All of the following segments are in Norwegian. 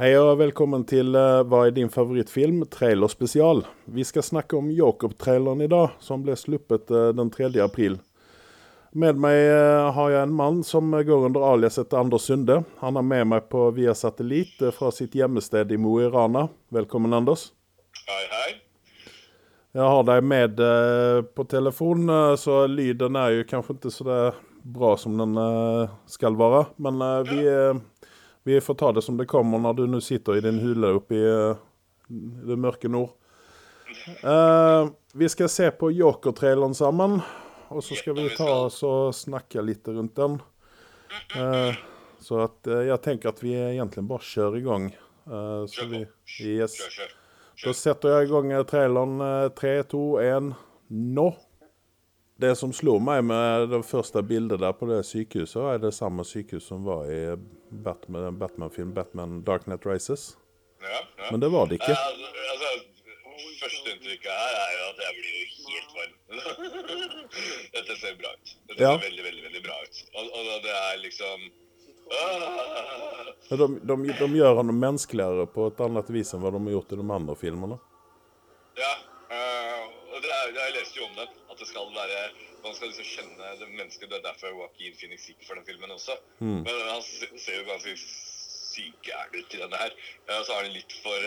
Hei og velkommen til uh, Hva er din favorittfilm? Trailerspesial. Vi skal snakke om Jacob-traileren i dag, som ble sluppet uh, den 3. april. Med meg uh, har jeg en mann som går under aliaset Anders Sunde. Han er med meg på via satellitt fra sitt hjemmested i Mo i Rana. Velkommen, Anders. Hei, hei. Jeg har deg med på telefon, så lyden er jo kanskje ikke så bra som den skal være. Men vi vi får ta det som det kommer når du nå sitter i din hule oppe i uh, det mørke nord. Uh, vi skal se på Joker-traileren sammen, og så skal vi ta oss og snakke litt rundt den. Uh, så at jeg tenker at vi egentlig bare kjører i gang. så vi Yes. Da setter jeg i gang traileren. Tre, to, én, nå. Det som slo meg med det første bildet der på det sykehuset, er det samme sykehus som var i Batman-film Batman, Batman Dark Net Races. Ja, ja. Men det var det ikke. Ja, altså, Førsteinntrykket her er jo at jeg blir jo helt varm. Dette ser bra ut. Dette Ja. ser veldig, veldig veldig bra ut. Og, og det er liksom ah. De, de, de gjør han menneskeligere på et annet vis enn hva de har gjort i de andre filmene. Ja. uh, og det er, jeg leste jo om den. Det skal være Man skal liksom kjenne det mennesket. Det er derfor Joaquin Phoenix gikk for den filmen også. Mm. Men han ser jo ganske syk gæren ut i denne her. Ja, så har han litt for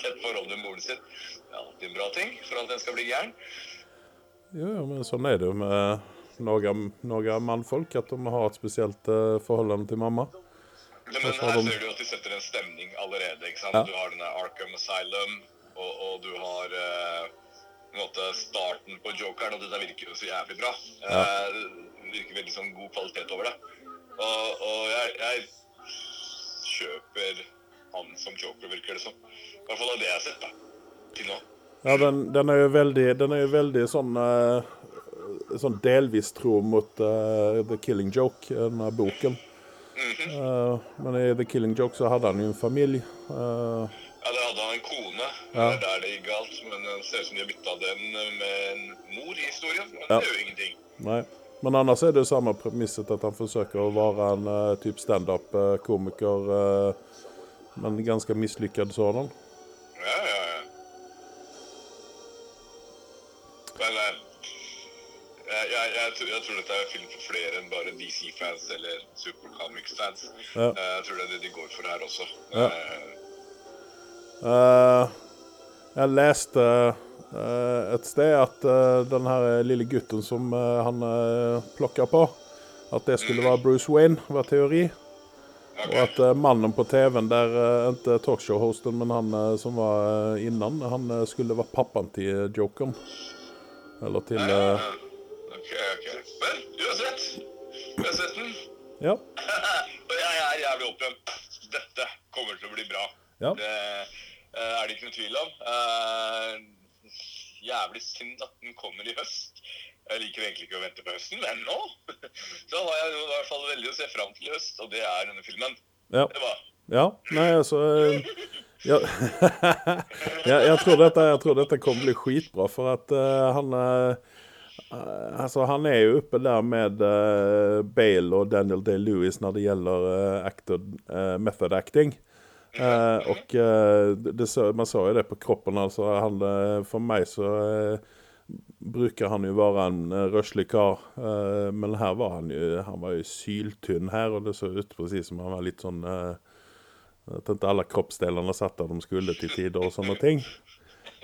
tett forhold til moren sin. Det er alltid en bra ting for at den skal bli gæren. Jo, ja, men sånn er det jo med noen, noen mannfolk, at de har et spesielt uh, forhold til mamma. Ja, men her ser du at de setter en stemning allerede. ikke sant? Ja. Du har denne Arkham Asylum, og, og du har en måte starten på Jokeren, og dette virker jo så jævlig bra. Ja. Eh, det virker veldig sånn god kvalitet over det. Og, og jeg, jeg kjøper han som Joker, virker det som. I hvert fall av det jeg har sett da, til nå. Ja, den, den er jo veldig, den er jo veldig sånn uh, Sånn delvis tro mot uh, The Killing Joke, den her boken. uh, men i The Killing Joke så hadde han jo en familie. eh, Ja, det hadde han en kone. Ja. Det er der det gikk galt. Men det ser ut som de har bytta den med en mor i historien. Men Ja. det gjør jo ingenting. nei. Men annars er det jo samme premisset at han forsøker å være en uh, type standup-komiker, uh, men ganske mislykket sådan. Ja, ja, ja. Men eh, jeg, jeg, jeg, tror, jeg tror dette er film for flere enn bare DC-fans eller Supercomics-fans. Ja. Uh, Jeg tror det er det de går for her også. Ja. Eh, Eh, jeg leste eh, et sted at uh, den her lille gutten som eh, han uh, plukka på, at det skulle være Bruce Wayne, var teori. Og at eh, mannen på TV-en der, ikke talkshow-hosten, men han eh, som var eh, innan, han eh, skulle være pappaen til Jokeren. Eller til uh... ok, ok. Men uansett, jeg har sett den. Ja. Og jeg er jævlig åpen. Dette kommer til å bli bra. Ja. Det eh, er det ikke noe tvil om. Eh, jævlig synd at den kommer i høst. Jeg liker egentlig ikke å vente på høsten, men nå så har jeg i hvert fall veldig å se fram til i høst, og det er denne filmen. ja. Det var Ja, nei, altså eh, ja. jeg, jeg, tror dette, jeg tror dette kommer bli skitbra, for at uh, han uh, eh, Altså, han er jo oppe der med uh, Bale og Daniel Day-Lewis når det gjelder uh, acted, uh, method acting. Eh, og eh, det, man så jo det på kroppen, altså. Han, eh, for meg så eh, bruker han jo være en uh, røslig kar, eh, men her var han jo Han var jo syltynn her, og det så ut presis som han var litt sånn eh, At ikke alle kroppsdelene satt der de skulle til tider og sånne ting.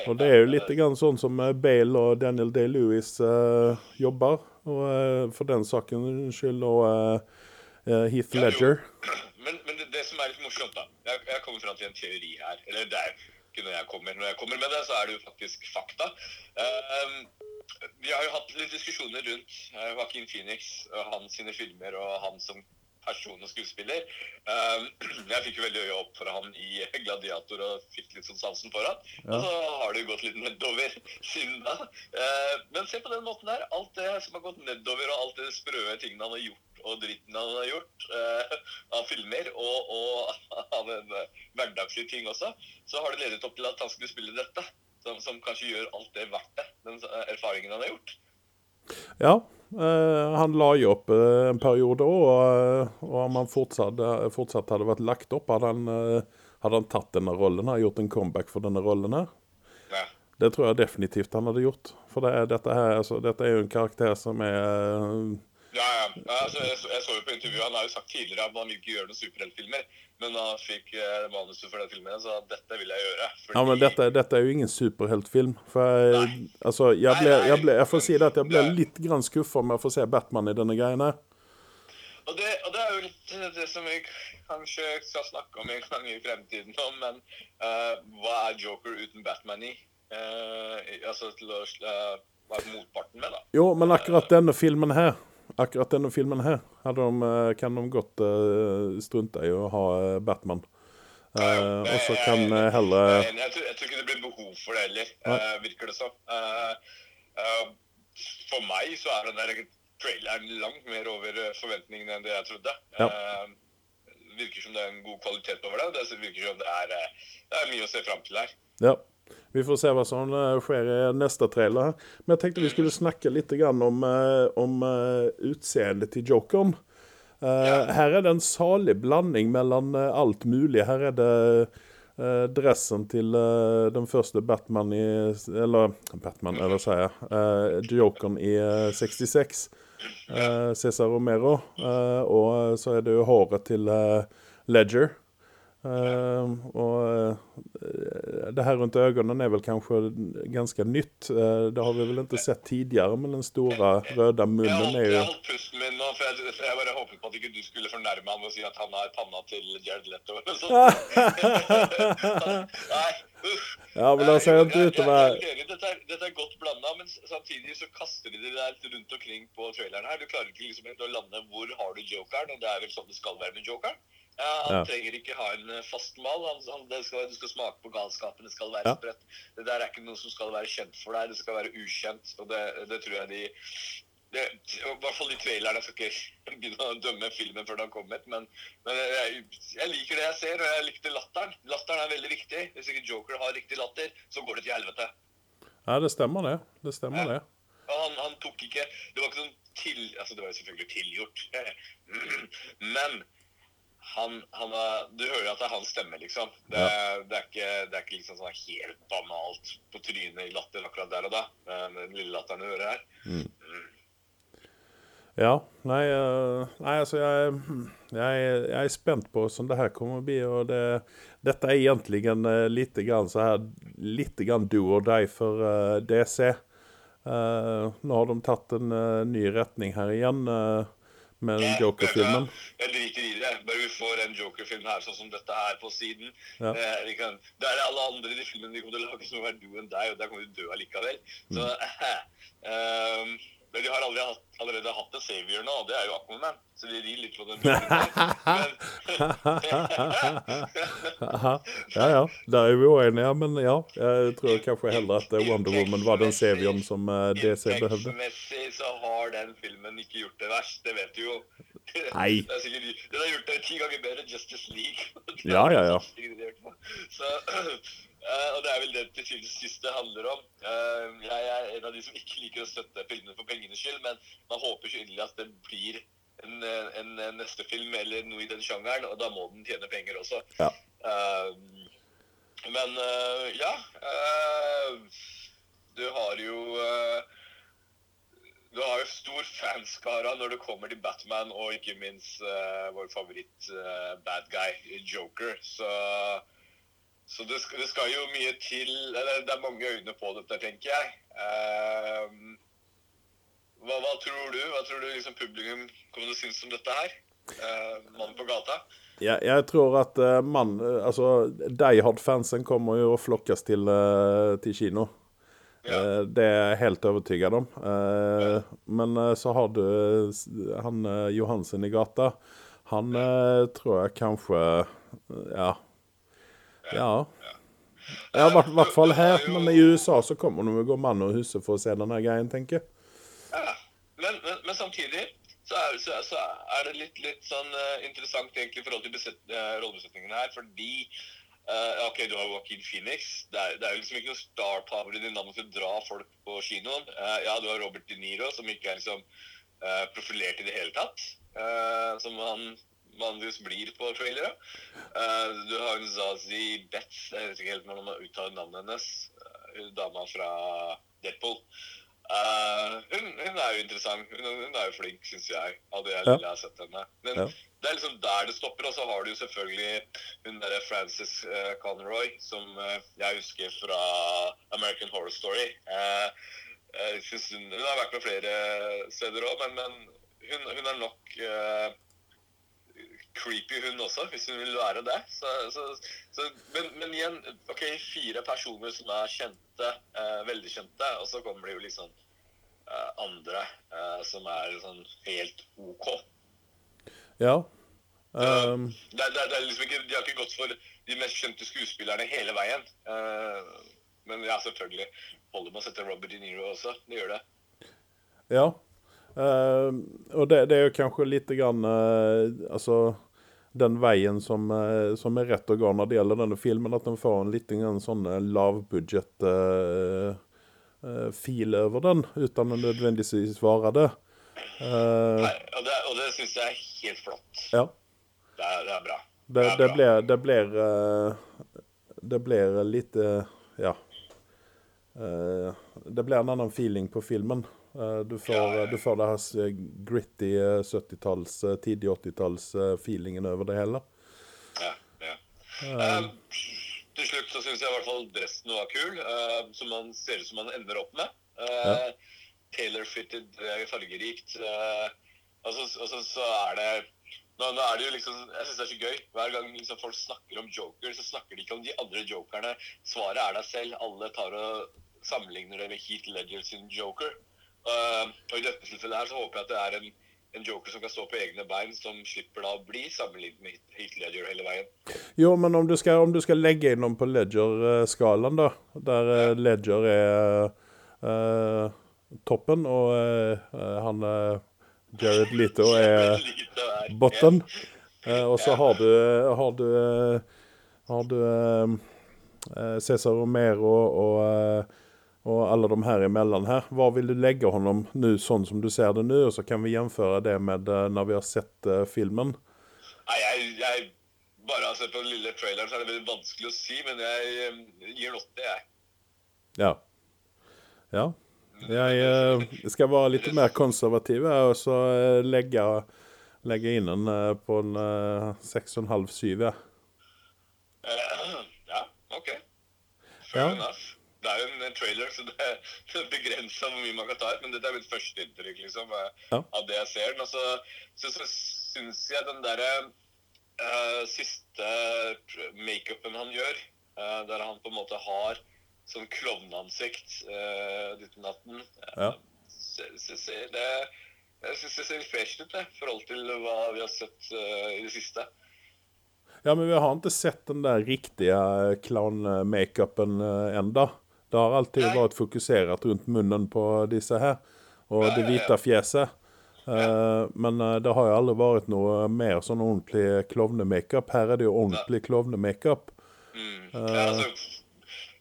Og det er jo litt grann sånn som eh, Bale og Daniel Day-Lewis eh, jobber. Og eh, for den saken skyld eh, eh, Heath Ledger. Det, som er litt morsomt, da Jeg, jeg kommer fram til en teori her. Eller det er ikke når jeg kommer. Når jeg kommer med det, så er det jo faktisk fakta. Eh, vi har jo hatt litt diskusjoner rundt uh, Joaquin Phoenix og hans sine filmer og han som person og skuespiller. Eh, jeg fikk jo veldig øye opp for han i Gladiator og fikk litt sånn sansen for han. Ja. Og så har det jo gått litt nedover siden da. Uh, men se på den måten der. Alt det som har gått nedover, og alt det sprøe tingene han har gjort, og dritten han har gjort eh, av filmer, og, og av en eh, hverdagslig ting også, så har det ledet opp til at han skulle spille dette. Som, som kanskje gjør alt det verdt det, den eh, erfaringen han har gjort. Ja, eh, han la jo opp eh, en periode òg, og, og om han fortsatt, fortsatt hadde vært lagt opp, hadde han eh, Hadde han tatt denne rollen her, gjort en comeback for denne rollen her, Ja. det tror jeg definitivt han hadde gjort. For det, dette, her, altså, dette er jo en karakter som er Ja, ja. altså, jeg, så- jeg så jo på intervjuet, Han har jo sagt tidligere at han vil ikke gjøre noen superheltfilmer. Men da han fikk eh, manuset for den filmen, så dette vil jeg gjøre. Fordi, Ja, men dette, dette er jo ingen superheltfilm. For jeg, altså, jeg, ble, jeg, ble, jeg får si det at jeg ble litt grann skuffa med å få se Batman i denne greiene her. Og det, og det er jo litt eh, det som vi kanskje skal snakke om en gang i fremtiden om, men uh, hva er Joker uten Batman i? Uh, altså til å uh, være motparten med, da. Jo, men akkurat denne filmen her Akkurat denne filmen her hadde de, eh, kan de godt uh, strunte i å ha eh, Batman. Uh, og så kan eh, heller Jeg, jeg, tror, jeg tror ikke det blir behov for det heller, uh, virker det som. Uh, eh, for meg så er den der traileren langt mer over eh, forventningene enn det jeg trodde. Ja. Eh, virker som det er en god kvalitet over det. Det virker som det er, eh, det er mye å se fram til her. Ja. Vi får se hva som eh, skjer i neste trailer. Men jeg tenkte vi skulle snakke litt om, eh, om eh, utseendet til jokeren. Her er det en salig blanding mellom alt mulig. Her er det dressen til den første Batman i Eller Batman, eller sier jeg. jokeren i eh, 66. Cæsar Romero. og så er det jo håret til Ledger. Eh, og eh, det her rundt øynene er vel kanskje ganske nytt. Uh, det har vi vel ikke sett tidligere, men den store røde munnen er jo jo holdt pusten min nå, jeg, for jeg bare håpet på at ikke du skulle fornærme han og si at han har panna til Jared Leto eller sånt. Nei, uff. Ja, men det ser ikke ut er enig, Dette er, godt blanda, men samtidig så kaster de det der rundt omkring på traileren her. Du klarer ikke liksom å lande hvor har du jokeren, og det er vel sånn det skal være med jokeren. Ja, han Ja. trenger ikke ha en eh, fast mal. Han, han, det skal, du skal smake på galskapen, det skal være Ja. sprøtt. Det der er ikke noe som skal være kjent for deg, det skal være ukjent. Og det, det tror jeg de det, I hvert fall i traileren. Jeg skal ikke begynne å dømme filmen før den har kommet, men, men jeg, jeg liker det jeg ser, og jeg likte latteren. Latteren er veldig viktig. Hvis ikke Joker har riktig latter, så går det til helvete. Ja, det stemmer det. Det stemmer det. Han, han tok ikke Det var ikke sånn til... Altså, det var jo selvfølgelig tilgjort. Men han, han er, Du hører at det er hans stemme, liksom. Det, det, er, ikke, det er ikke liksom sånn helt banalt på trynet i latter akkurat der og da. Men Den lille latteren du hører her. Ja. Nei, eh, nei altså jeg, jeg, jeg er spent på hvordan det her kommer å bli. og det, Dette er egentlig uh, litt grann så her, litt grann do or die for uh, DC. Uh, nå har de tatt en uh, ny retning her igjen eh, med Joker-filmen. Jeg driter i det. Bare vi får en Joker-film her sånn som dette her på siden. Ja. Eh, kan, det er alle andre i de filmene de kommer til å lage som er du enn deg, og der kommer du dø allikevel. Så, eh, men de har hatt, allerede hatt en savior nå, og det er jo Aquaman. Så de rir litt på den. Ja, ja. Der er vi uenige, men ja. Jeg tror kanskje heller at eh, Wonder Woman var den savioren som eh, DC behøvde. Inntektsmessig så har den filmen ikke gjort det verst, det vet du jo. Nei. Det er sikkert, den har gjort det ti ganger bedre Justice League. Ja, ja, ja. Så, eh, og det er vel det til syvende og sist det handler om. Jeg av de som ikke liker å støtte filmene for pengenes skyld, men man håper så inderlig at det blir en, en, en neste film eller noe i den sjangeren, og da må den tjene penger også. Ja. Uh, men uh, ja uh, Du har jo du har jo stor fanskara når det kommer til Batman og ikke minst vår favoritt bad guy, Joker. Så, så det, skal, det skal jo mye til Eller det er mange øyne på dette, tenker jeg. Uh, hva, hva tror du? Hva tror du liksom publikum kommer til å synes om dette her? Uh, Mannen på gata? Jeg, jeg tror at uh, man, uh, altså, Die Hard-fansen kommer jo å flokkes til, uh, til kino. Ja. Det er jeg helt overbevist om. Men så har du han Johansen i gata. Han tror jeg kanskje Ja. Ja. Ja, i hvert- fall her. Men i USA så kommer de gå mann og huset for å se denne greien, tenker jeg. Ja, men, men, men samtidig så er, så, så er det litt, litt sånn uh, interessant egentlig i forhold til beset, uh, rollebesetningen her, fordi uh, OK, du har Joaquin Phoenix. Det er, det er jo liksom ikke noe star power i din navn til å dra folk på kinoen. Eh, ja, du har Robert De Niro, som ikke er liksom eh, profilert i det hele tatt. eh, som han vanligvis blir på trailere. Uh, du har en Zazie Betz, jeg vet ikke helt hvordan man uttaler navnet hennes. Uh, dama fra Deadpool. Uh, hun, hun, er jo interessant. Hun, hun er jo flink, syns jeg, av det jeg Ja. jeg, har sett henne. Men Ja. det er liksom der det stopper. Og så har du jo selvfølgelig hun derre Frances uh, Conroy, som uh, jeg husker fra American Horror Story. Eh, hun, hun har vært med flere steder òg, men, men hun, hun er nok eh, creepy, hun også, hvis hun vil være det. Så, så, så, men, men igjen, ok, fire personer som er kjente, eh, veldig kjente, og så kommer det jo liksom eh, andre eh, som er sånn helt OK. Ja. Ehm, Det, det, det liksom ikke, de har ikke gått for de mest kjente skuespillerne hele veien. Eh, men ja, selvfølgelig holder med å sette Robert De Niro også. Det gjør det. ja. Ehm, og det, det er jo kanskje lite grann eh, Altså den veien som, eh, som er rett å gå når det gjelder denne filmen, at den får en grann sånn eh, lavbudsjett eh, uh, uh, over den, uten å nødvendigvis være det. Uh, Nei, og det, og det syns jeg er helt flott. ja. Det er, det er bra. Det, er det bra. blir Det blir eh, Det blir litt eh, Ja. Eh, det blir en annen feeling på filmen. Eh, du, får, Ja, ja. du får det her s- gritty eh, 70-talls, eh, tidlig 80-talls-feelingen over det hele. Ja, ja. Eh, til slutt så syns jeg i hvert fall dressen var kul, uh, som man ser ut som man ender opp med. Uh, Tailor-fitted, eh, fargerikt. eh, og så og så- så er det nå, nå er det jo liksom, Jeg syns det er så gøy. Hver gang liksom folk snakker om joker, så snakker de ikke om de andre jokerne. Svaret er deg selv. Alle tar og sammenligner det med Heath Ledger sin joker. Eh, og i dette tilfellet her så håper jeg at det er en, en joker som kan stå på egne bein, som slipper da å bli sammenlignet med Heath Ledger hele veien. Jo, men om du skal, om du skal legge inn noen på Ledger-skalaen, da, der ja. Ledger er uh, toppen, og uh, han eh, Jared Leto er bottom, uh. Eh, og så har du Har du, eh, har du eh, eh, Cæsar Romero og, og alle de her imellom her. Hva vil du legge honom nå, sånn som du ser det nå? Og så kan vi gjenføre det med eh, når vi har sett uh, filmen. Nei, jeg, jeg bare har sett på den lille traileren, så er det veldig vanskelig å si, men jeg um, gir en åtte, jeg. Ja. Ja. Jeg uh, skal være litt mer konservativ og så uh, legge, legge inn den uh, på en uh, 6,5-7. Ja. Ja, OK. Ja. Fair enough. Det er jo en, trailer, så det er, begrensa hvor mye man kan ta ut. Men dette er mitt første inntrykk liksom, eh, Ja. av det jeg ser. Og så, så, så syns jeg den derre uh, siste makeupen han gjør, uh, der han på en måte har sånn klovneansikt uh, i natten Ja. det, Jeg syns det ser fresh ut, i forhold til hva vi har sett uh, i det siste. Ja, men vi har ikke sett den der riktige clown-makeupen enda. Det har alltid vært fokusert rundt munnen på disse her, og det hvite fjeset. Eh, men eh, det har jo aldri vært noe mer sånn ordentlig klovnemakeup. Her er det jo ordentlig klovnemakeup. Mm. Eh. Ja, altså,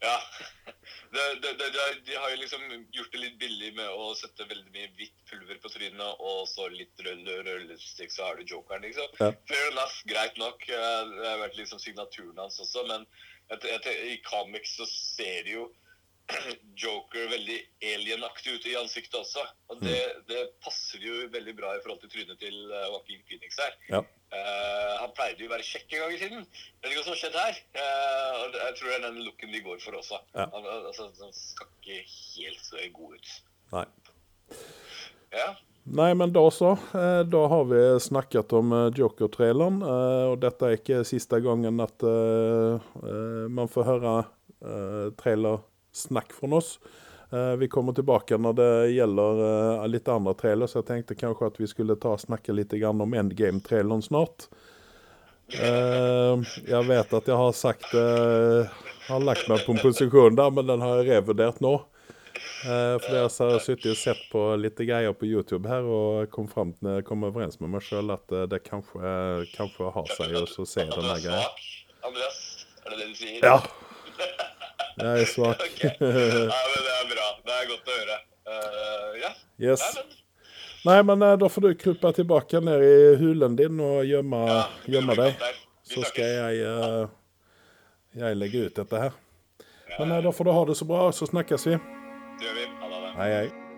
ja. Det, det, det, de har jo liksom gjort det litt billig med å sette veldig mye hvitt pulver på trynet, og så litt rød rød lipstick, så har du jokeren, liksom. Ja. Fair enough, greit nok. Eh, Det har vært liksom signaturen hans også, men i comics så ser de jo Joker veldig alienaktig ut i ansiktet også. Og det, det passer jo veldig bra i forhold til trynet til eh, Joaquin Phoenix her. Ja. Uh, han pleide jo å være kjekk en gang i tiden. Vet ikke hva som har skjedd her. Uh, og jeg tror det er den looken de går for også. Ja. Han, altså, han skal ikke helt så god ut. Nei. Ja. Nei, men da så. Eh, Da har vi snakket om Joker-traileren. Og dette er ikke siste gangen at eh, eh, man får høre eh, trailersnakk fra oss. Eh, Vi kommer tilbake når det gjelder eh, litt andre trailer, så jeg tenkte kanskje at vi skulle ta og snakke litt om Endgame-traileren snart. Eh, Jeg vet at jeg har sagt Har lagt meg på en posisjon der, men den har jeg revurdert nå. For jeg har sittet og sett på litt greier på YouTube her og kom, frem, kom overens med meg sjøl at det kanskje, kanskje har seg å se denne greia. Andreas? Er det det du sier? Ja. Jeg er svak. okay. Nei, men det er bra. Det er godt å høre. Uh, ja. Yes. Nei, men Nei, men eh, da får du krype tilbake ned i hulen din og gjemme, Ja, gjemme deg. Så skal jeg, eh, jeg legge ut dette her. Men da får du ha det så bra, så snakkes vi. Det gjør vi. Ha det. Hei, hei.